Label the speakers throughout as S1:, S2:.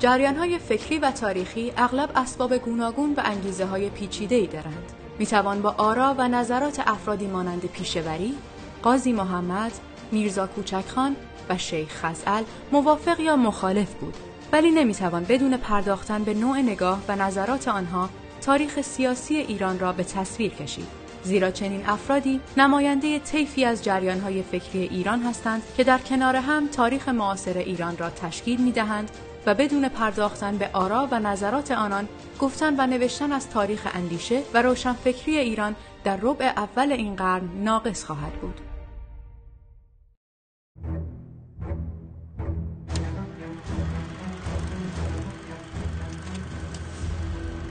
S1: جریان های فکری و تاریخی اغلب اسباب گوناگون و انگیزه های پیچیده ای دارند. می توان با آرا و نظرات افرادی مانند پیشوری، قاضی محمد، میرزا کوچکخان و شیخ خزعل موافق یا مخالف بود ولی نمی‌توان بدون پرداختن به نوع نگاه و نظرات آنها تاریخ سیاسی ایران را به تصویر کشید زیرا چنین افرادی نماینده طیفی از جریانهای فکری ایران هستند که در کنار هم تاریخ معاصر ایران را تشکیل می دهند و بدون پرداختن به آرا و نظرات آنان گفتن و نوشتن از تاریخ اندیشه و روشنفکری ایران در ربع اول این قرن ناقص خواهد بود.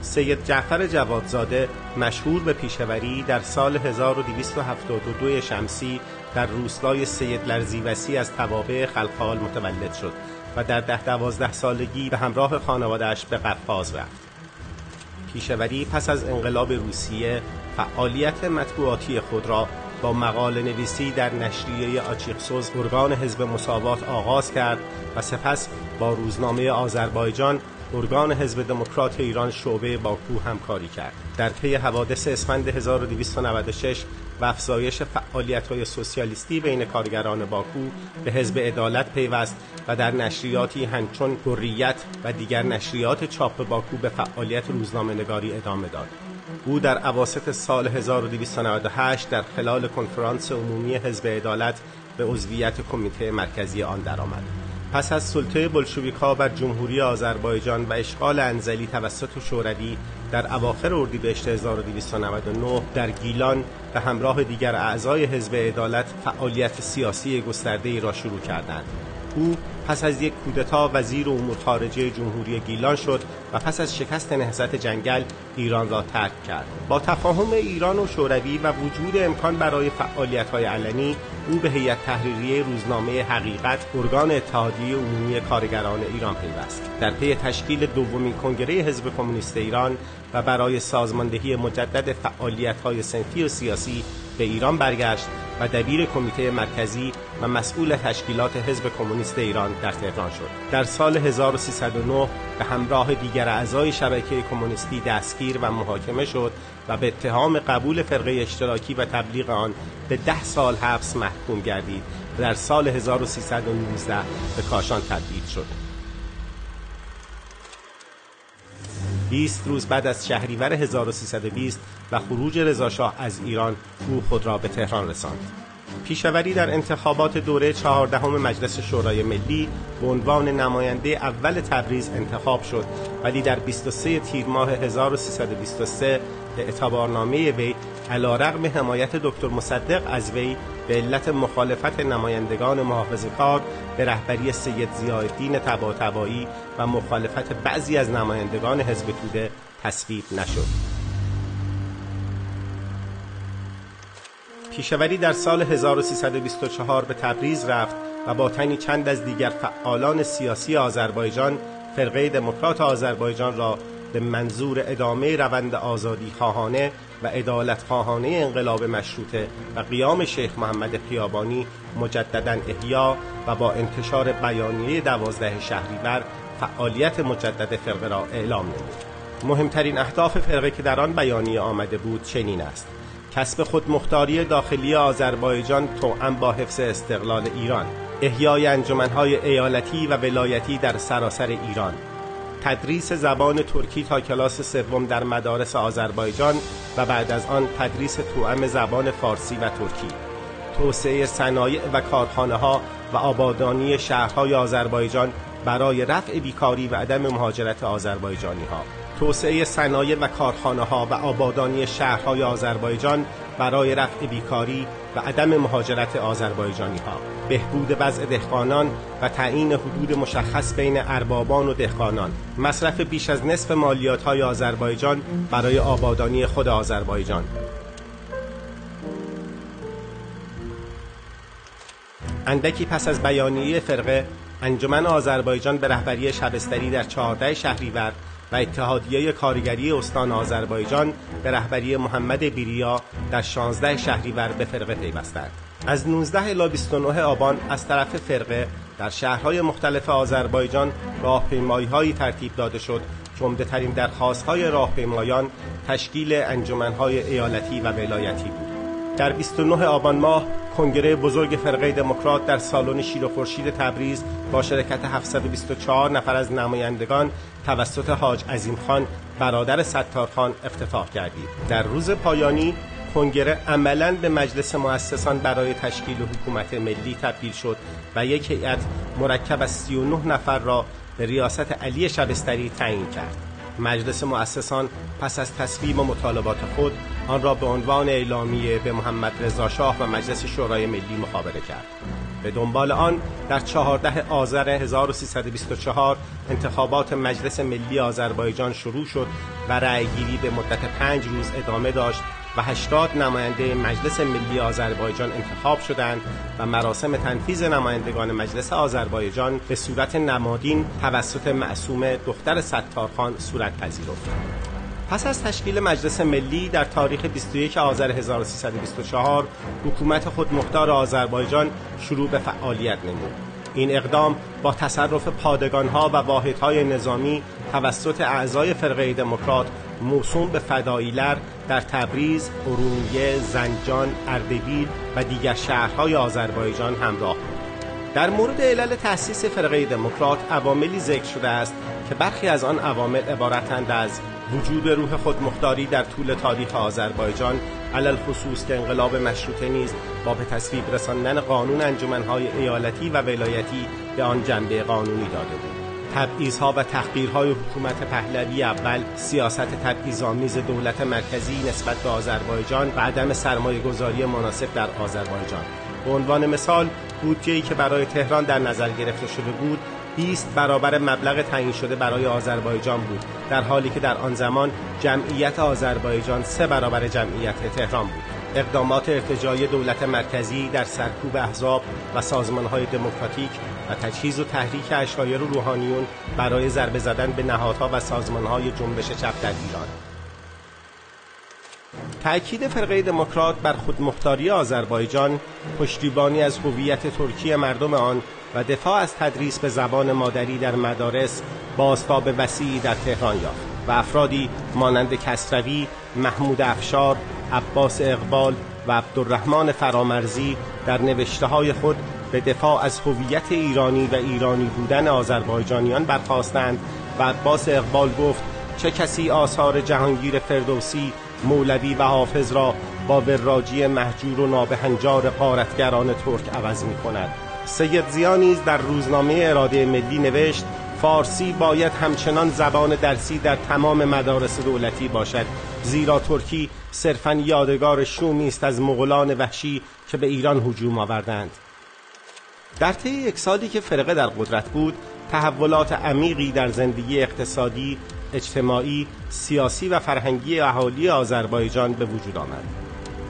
S2: سید جعفر جوادزاده مشهور به پیشوری در سال 1272 شمسی در روستای سید لرزیوسی از توابع خلقال متولد شد و در ده دوازده سالگی به همراه خانوادهش به قفقاز رفت. پیشوری پس از انقلاب روسیه فعالیت مطبوعاتی خود را با مقال نویسی در نشریه آچیقسوز ارگان حزب مساوات آغاز کرد و سپس با روزنامه آذربایجان ارگان حزب دموکرات ایران شعبه باکو همکاری کرد در پی حوادث اسفند 1296 و افزایش های سوسیالیستی بین کارگران باکو به حزب عدالت پیوست و در نشریاتی هنچون حریت و دیگر نشریات چاپ باکو به فعالیت روزنامه نگاری ادامه داد. او در عواست سال 1298 در خلال کنفرانس عمومی حزب عدالت به عضویت کمیته مرکزی آن درآمد. پس از سلطه بلشویکها بر جمهوری آذربایجان و اشغال انزلی توسط شوروی در اواخر اردیبهشت 1299 در گیلان به همراه دیگر اعضای حزب عدالت فعالیت سیاسی گسترده را شروع کردند. او پس از یک کودتا وزیر امور خارجه جمهوری گیلان شد و پس از شکست نهضت جنگل ایران را ترک کرد. با تفاهم ایران و شوروی و وجود امکان برای فعالیت های علنی او به هیئت تحریریه روزنامه حقیقت ارگان اتحادیه عمومی کارگران ایران پیوست. در پی تشکیل دومین کنگره حزب کمونیست ایران و برای سازماندهی مجدد فعالیت های سنفی و سیاسی به ایران برگشت و دبیر کمیته مرکزی و مسئول تشکیلات حزب کمونیست ایران در تهران شد. در سال 1309 به همراه دیگر اعضای شبکه کمونیستی دستگیر و محاکمه شد و به اتهام قبول فرقه اشتراکی و تبلیغ آن به ده سال حبس محکوم گردید و در سال 1319 به کاشان تبدیل شد. 20 روز بعد از شهریور 1320 و خروج رضاشاه از ایران او خود را به تهران رساند. پیشوری در انتخابات دوره چهاردهم مجلس شورای ملی به عنوان نماینده اول تبریز انتخاب شد ولی در 23 تیر ماه 1323 به اعتبارنامه وی علا رغم حمایت دکتر مصدق از وی به علت مخالفت نمایندگان محافظ کار به رهبری سید زیادین تباتبایی و مخالفت بعضی از نمایندگان حزب توده تصویب نشد. پیشوری در سال 1324 به تبریز رفت و با تنی چند از دیگر فعالان سیاسی آذربایجان فرقه دموکرات آذربایجان را به منظور ادامه روند آزادی خواهانه و ادالت خواهانه انقلاب مشروطه و قیام شیخ محمد خیابانی مجددا احیا و با انتشار بیانیه دوازده شهریور فعالیت مجدد فرقه را اعلام نمود. مهمترین اهداف فرقه که در آن بیانیه آمده بود چنین است. کسب خود مختاری داخلی آذربایجان توأم با حفظ استقلال ایران. احیای انجمنهای ایالتی و ولایتی در سراسر ایران. تدریس زبان ترکی تا کلاس سوم در مدارس آذربایجان و بعد از آن تدریس توأم زبان فارسی و ترکی. توسعه صنایع و کارخانه ها و آبادانی شهرهای آذربایجان برای رفع بیکاری و عدم مهاجرت آذربایجانی ها توسعه صنایع و کارخانه ها و آبادانی شهرهای آذربایجان برای رفع بیکاری و عدم مهاجرت آذربایجانی ها بهبود وضع دهقانان و تعیین حدود مشخص بین اربابان و دهقانان. مصرف بیش از نصف مالیات های آذربایجان برای آبادانی خود آذربایجان. اندکی پس از بیانیه فرقه انجمن آذربایجان به رهبری شبستری در چهارده شهریور و اتحادیه کارگری استان آذربایجان به رهبری محمد بیریا در 16 شهریور به فرقه پیوستند. از 19 الی 29 آبان از طرف فرقه در شهرهای مختلف آذربایجان راهپیمایی هایی ترتیب داده شد که ترین درخواست های راهپیمایان تشکیل انجمنهای ایالتی و ولایتی بود در 29 آبان ماه کنگره بزرگ فرقه دموکرات در سالن شیر و خورشید تبریز با شرکت 724 نفر از نمایندگان توسط حاج عظیم خان برادر ستارخان افتتاح کردید در روز پایانی کنگره عملا به مجلس مؤسسان برای تشکیل حکومت ملی تبدیل شد و یک هیئت مرکب از 39 نفر را به ریاست علی شبستری تعیین کرد. مجلس مؤسسان پس از تصویب و مطالبات خود آن را به عنوان اعلامیه به محمد رضا شاه و مجلس شورای ملی مخابره کرد. به دنبال آن در 14 آذر 1324 انتخابات مجلس ملی آذربایجان شروع شد و رأیگیری به مدت پنج روز ادامه داشت و 80 نماینده مجلس ملی آذربایجان انتخاب شدند و مراسم تنفیذ نمایندگان مجلس آذربایجان به صورت نمادین توسط معصوم دختر ستارخان صورت پذیرفت. پس از تشکیل مجلس ملی در تاریخ 21 آذر 1324 حکومت خودمختار آذربایجان شروع به فعالیت نمود. این اقدام با تصرف پادگانها و واحدهای نظامی توسط اعضای فرقه دموکرات موسوم به فداییلر در تبریز، ارومیه، زنجان، اردبیل و دیگر شهرهای آذربایجان همراه بود. در مورد علل تأسیس فرقه دموکرات عواملی ذکر شده است که برخی از آن عوامل عبارتند از وجود روح خودمختاری در طول تاریخ آذربایجان علل خصوص که انقلاب مشروطه نیز با به تصویب رساندن قانون انجمنهای ایالتی و ولایتی به آن جنبه قانونی داده بود. تبعیضها و تحقیرهای حکومت پهلوی اول سیاست تبعیض‌آمیز دولت مرکزی نسبت به آذربایجان و عدم سرمایه گذاری مناسب در آذربایجان. به عنوان مثال بودجه‌ای که برای تهران در نظر گرفته شده بود 20 برابر مبلغ تعیین شده برای آذربایجان بود در حالی که در آن زمان جمعیت آذربایجان سه برابر جمعیت تهران بود. اقدامات ارتجاعی دولت مرکزی در سرکوب احزاب و سازمانهای دموکراتیک و تجهیز و تحریک اشایر و روحانیون برای ضربه زدن به نهادها و سازمانهای جنبش چپ در ایران. تأکید فرقه دموکرات بر خودمختاری آذربایجان پشتیبانی از هویت ترکی مردم آن و دفاع از تدریس به زبان مادری در مدارس بازتاب وسیعی در تهران یافت و افرادی مانند کسروی، محمود افشار، عباس اقبال و عبدالرحمن فرامرزی در نوشته های خود به دفاع از هویت ایرانی و ایرانی بودن آذربایجانیان برخواستند و عباس اقبال گفت چه کسی آثار جهانگیر فردوسی مولوی و حافظ را با وراجی محجور و نابهنجار قارتگران ترک عوض می کند سید زیا نیز در روزنامه اراده ملی نوشت فارسی باید همچنان زبان درسی در تمام مدارس دولتی باشد زیرا ترکی صرفا یادگار شومی است از مغولان وحشی که به ایران هجوم آوردند. در طی یک سالی که فرقه در قدرت بود تحولات عمیقی در زندگی اقتصادی اجتماعی سیاسی و فرهنگی اهالی آذربایجان به وجود آمد.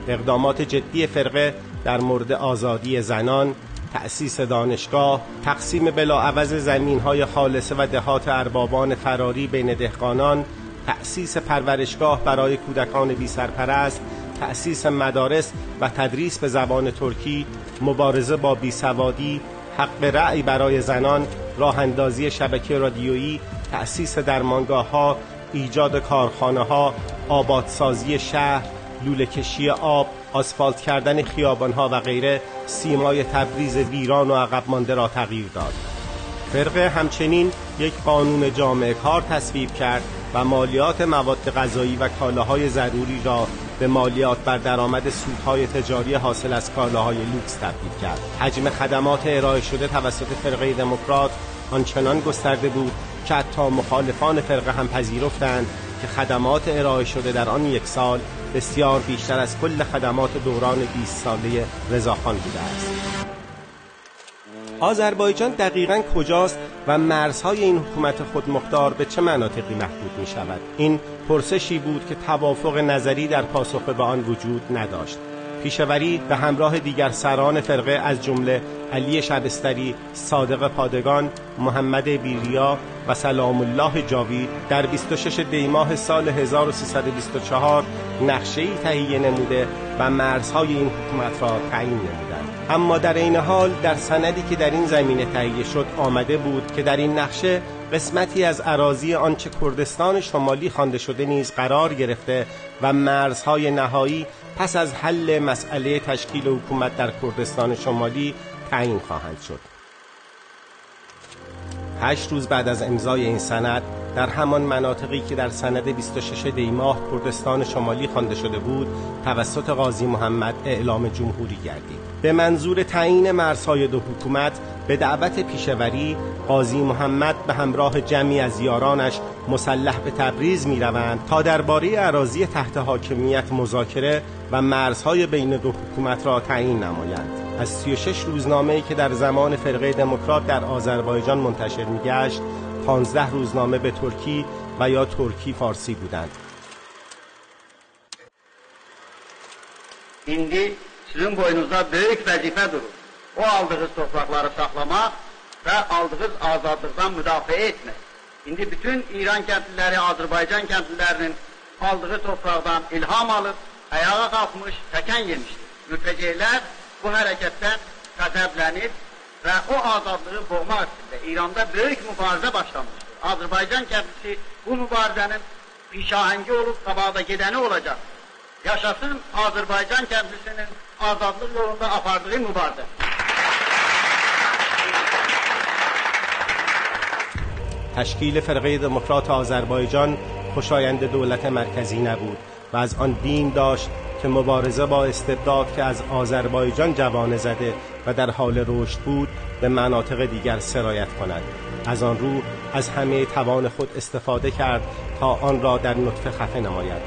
S2: اقدامات جدی فرقه در مورد آزادی زنان تأسیس دانشگاه تقسیم بلاعوض زمین های خالصه و دهات اربابان فراری بین دهقانان تأسیس پرورشگاه برای کودکان بی سرپرست تأسیس مدارس و تدریس به زبان ترکی مبارزه با بیسوادی حق رأی برای زنان راه اندازی شبکه رادیویی تأسیس درمانگاه ها ایجاد کارخانه ها آبادسازی شهر لوله کشی آب آسفالت کردن خیابان ها و غیره سیمای تبریز ویران و عقب مانده را تغییر داد. فرقه همچنین یک قانون جامعه کار تصویب کرد و مالیات مواد غذایی و کالاهای ضروری را به مالیات بر درآمد سودهای تجاری حاصل از کالاهای لوکس تبدیل کرد. حجم خدمات ارائه شده توسط فرقه دموکرات آنچنان گسترده بود که حتی مخالفان فرقه هم پذیرفتند که خدمات ارائه شده در آن یک سال بسیار بیشتر از کل خدمات دوران 20 ساله رضاخان بوده است. آذربایجان دقیقا کجاست و مرزهای این حکومت خودمختار به چه مناطقی محدود می شود این پرسشی بود که توافق نظری در پاسخ به آن وجود نداشت. پیشوری به همراه دیگر سران فرقه از جمله علی شبستری، صادق پادگان، محمد بیریا و سلام الله جاوید در 26 دیماه سال 1324 نقشه ای تهیه نموده و مرزهای این حکومت را تعیین نمودند. اما در این حال در سندی که در این زمینه تهیه شد آمده بود که در این نقشه قسمتی از عراضی آنچه کردستان شمالی خوانده شده نیز قرار گرفته و مرزهای نهایی پس از حل مسئله تشکیل حکومت در کردستان شمالی تعیین خواهند شد. هشت روز بعد از امضای این سند در همان مناطقی که در سند 26 دیماه کردستان شمالی خوانده شده بود توسط قاضی محمد اعلام جمهوری گردید. به منظور تعیین مرزهای دو حکومت به دعوت پیشوری قاضی محمد به همراه جمعی از یارانش مسلح به تبریز می روند تا درباره عراضی تحت حاکمیت مذاکره و مرزهای بین دو حکومت را تعیین نمایند. از 36 روزنامه‌ای که در زمان فرقه دموکرات در آذربایجان منتشر می‌گشت 15 روزنامه به ترکی و یا ترکی فارسی بودند
S3: İndi sizin boynunuzda böyük vəzifə durur. O aldığınız torpaqları saxlamaq və aldığınız azadlıqdan müdafiə etmək. İndi bütün İran kəndliləri, Azərbaycan kəndlilərinin aldığı torpaqdan ilham alıb, ayağa qalxmış, təkən yemişdir. Mültəceylər bu hərəkətdən qəzəblənib və o azadlığı boğmaq istəyir. İranda böyük mübarizə başlamışdır. Azərbaycan kəndlisi bu mübarizənin pişahəngi olub, qabaqda gedəni olacaq. Yaşasın Azərbaycan kəndlisinin azadlıq yolunda apardığı mübarizə.
S2: تشکیل فرقه دموکرات آذربایجان خوشایند دولت مرکزی نبود و از آن بیم داشت که مبارزه با استبداد که از آذربایجان جوانه زده و در حال رشد بود به مناطق دیگر سرایت کند. از آن رو از همه توان خود استفاده کرد تا آن را در نطفه خفه نماید.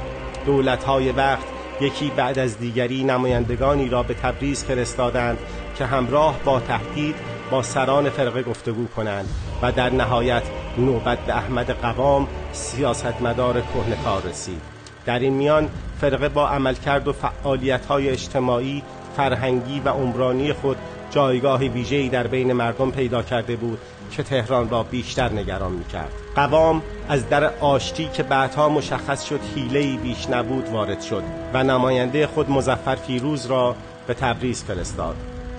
S2: دولت‌های وقت یکی بعد از دیگری نمایندگانی را به تبریز فرستادند که همراه با تهدید با سران فرقه گفتگو کنند و در نهایت نوبت به احمد قوام سیاستمدار کهنکار رسید. در این میان فرقه با عملکرد و فعالیت‌های اجتماعی، فرهنگی و عمرانی خود جایگاه ویژه‌ای در بین مردم پیدا کرده بود که تهران را بیشتر نگران می‌کرد. قوام از در آشتی که بعدها مشخص شد حیله‌ای بیش نبود وارد شد و نماینده خود مزفر فیروز را به تبریز فرستاد.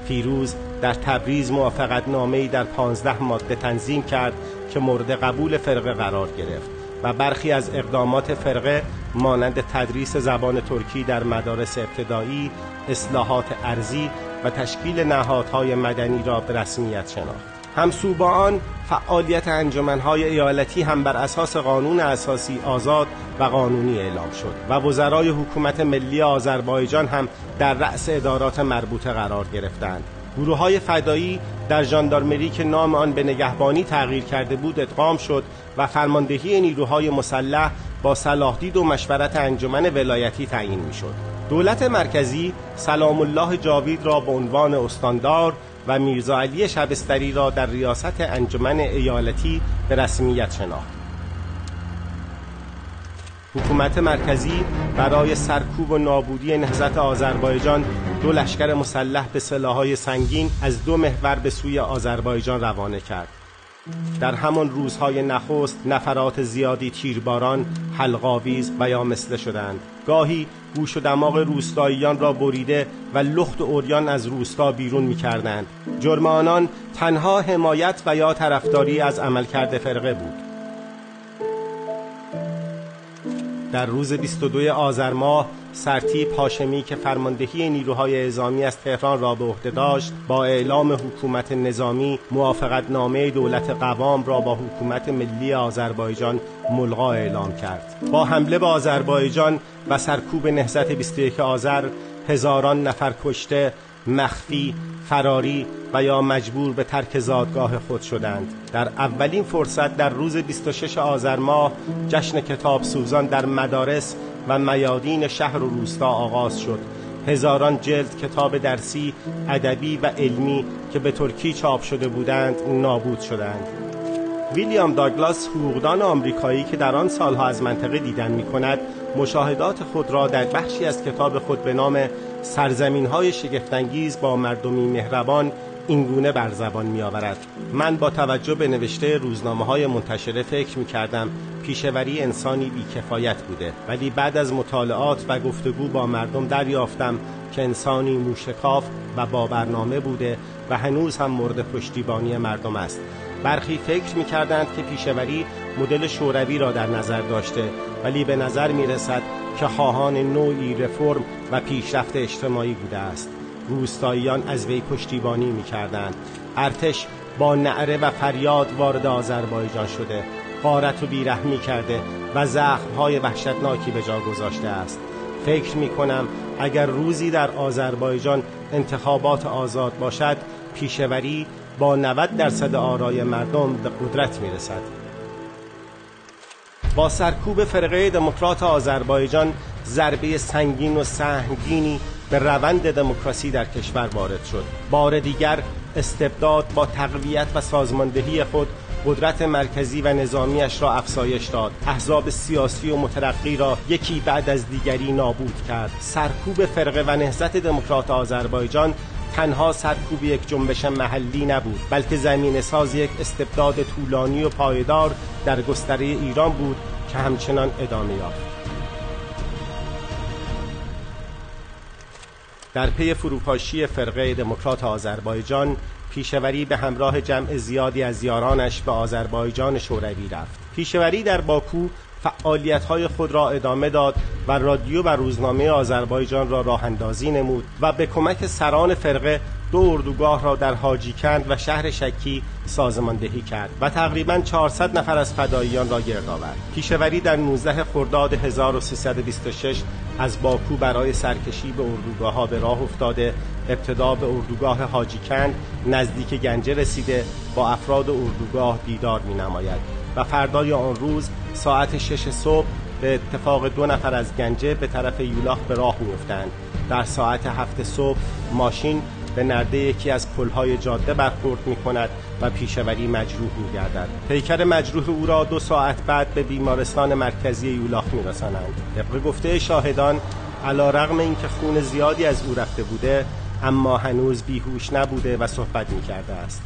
S2: فیروز در تبریز موافقت نامه‌ای در پانزده ماده تنظیم کرد که مورد قبول فرقه قرار گرفت و برخی از اقدامات فرقه مانند تدریس زبان ترکی در مدارس ابتدایی، اصلاحات ارزی و تشکیل نهادهای مدنی را به رسمیت شناخت. همسو با آن فعالیت انجمنهای ایالتی هم بر اساس قانون اساسی آزاد و قانونی اعلام شد و وزرای حکومت ملی آذربایجان هم در رأس ادارات مربوطه قرار گرفتند گروه های فدایی در ژاندارمری که نام آن به نگهبانی تغییر کرده بود ادغام شد و فرماندهی نیروهای مسلح با صلاحدید و مشورت انجمن ولایتی تعیین می‌شد. دولت مرکزی سلام الله جاوید را به عنوان استاندار و میرزا علی شبستری را در ریاست انجمن ایالتی به رسمیت شناخت. حکومت مرکزی برای سرکوب و نابودی نهضت آذربایجان دو لشکر مسلح به سلاحهای سنگین از دو محور به سوی آذربایجان روانه کرد در همان روزهای نخست نفرات زیادی تیرباران حلقاویز و یا مثله شدند. گاهی گوش و دماغ روستاییان را بریده و لخت و اوریان از روستا بیرون می کردند جرم آنان تنها حمایت و یا طرفداری از عملکرد فرقه بود. در روز 22 آذر ماه سرتیب هاشمی که فرماندهی نیروهای اعزامی از تهران را به عهده داشت با اعلام حکومت نظامی موافقت نامه دولت قوام را با حکومت ملی آذربایجان ملغا اعلام کرد. با حمله به آذربایجان و سرکوب نهضت 21 آذر هزاران نفر کشته مخفی فراری و یا مجبور به ترک زادگاه خود شدند. در اولین فرصت در روز 26 آذر ماه جشن کتاب سوزان در مدارس و میادین شهر و روستا آغاز شد. هزاران جلد کتاب درسی، ادبی و علمی که به ترکی چاپ شده بودند نابود شدند. ویلیام داگلاس حقوقدان آمریکایی که در آن سالها از منطقه دیدن می کند مشاهدات خود را در بخشی از کتاب خود به نام سرزمین های شگفتانگیز با مردمی مهربان اینگونه بر زبان می آورد من با توجه به نوشته روزنامه های منتشره فکر می کردم پیشوری انسانی بیکفایت بوده. ولی بعد از مطالعات و گفتگو با مردم دریافتم که انسانی موشکاف و با برنامه بوده و هنوز هم مورد پشتیبانی مردم است. برخی فکر می کردند که پیشوری مدل شوروی را در نظر داشته ولی به نظر می رسد که خواهان نوعی رفرم و پیشرفت اجتماعی بوده است. روستاییان از وی پشتیبانی می کردند ارتش با نعره و فریاد وارد آذربایجان شده. قارت و بیرحمی کرده و زخمهای وحشتناکی به جا گذاشته است. فکر می کنم اگر روزی در آذربایجان انتخابات آزاد باشد پیشوری با 90 درصد آرای مردم به قدرت می رسد با سرکوب فرقه دموکرات آذربایجان ضربه سنگین و سهمگینی به روند دموکراسی در کشور وارد شد. بار دیگر استبداد با تقویت و سازماندهی خود قدرت مرکزی و نظامیش را افزایش داد. احزاب سیاسی و مترقی را یکی بعد از دیگری نابود کرد. سرکوب فرقه و نهضت دموکرات آذربایجان تنها سرکوب یک جنبش محلی نبود بلکه زمین ساز یک استبداد طولانی و پایدار در گستره ایران بود که همچنان ادامه یافت. در پی فروپاشی فرقه دموکرات آذربایجان پیشوری به همراه جمع زیادی از یارانش به آذربایجان شوروی رفت. پیشوری در باکو های خود را ادامه داد و رادیو و روزنامه آذربایجان را راه اندازی نمود و به کمک سران فرقه دو اردوگاه را در حاجیکند و شهر شکی سازماندهی کرد و تقریبا 400 نفر از فداییان را گرد آورد. پیشوری در 19 خرداد 1326 از باکو برای سرکشی به اردوگاه ها به راه افتاده ابتدا به اردوگاه حاجیکند نزدیک گنجه رسیده با افراد اردوگاه دیدار می نماید و فردای آن روز ساعت شش صبح به اتفاق دو نفر از گنجه به طرف یولاخ به راه میافتند در ساعت هفت صبح ماشین به نرده یکی از پلهای جاده برخورد می کند و پیشوری مجروح می گردد. پیکر مجروح او را دو ساعت بعد به بیمارستان مرکزی یولاخ می رسانند. طبق گفته شاهدان علا رغم اینکه خون زیادی از او رفته بوده اما هنوز بیهوش نبوده و صحبت می کرده است.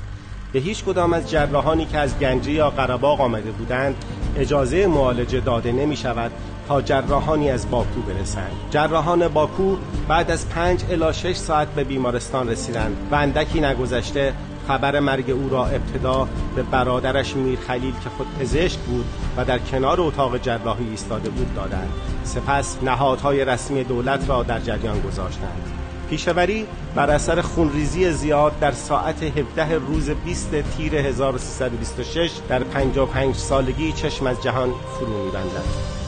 S2: به هیچ کدام از جراحانی که از گنجه یا قرباق آمده بودند اجازه معالجه داده نمی شود جراحانی از باکو برسند. جراحان باکو بعد از پنج الا شش ساعت به بیمارستان رسیدند و اندکی نگذشته خبر مرگ او را ابتدا به برادرش میر خلیل که خود پزشک بود و در کنار اتاق جراحی ایستاده بود دادند. سپس نهادهای رسمی دولت را در جریان گذاشتند. پیشوری بر اثر خونریزی زیاد در ساعت 17 روز 20 تیر 1326 در 55 سالگی چشم از جهان فرو میبندد.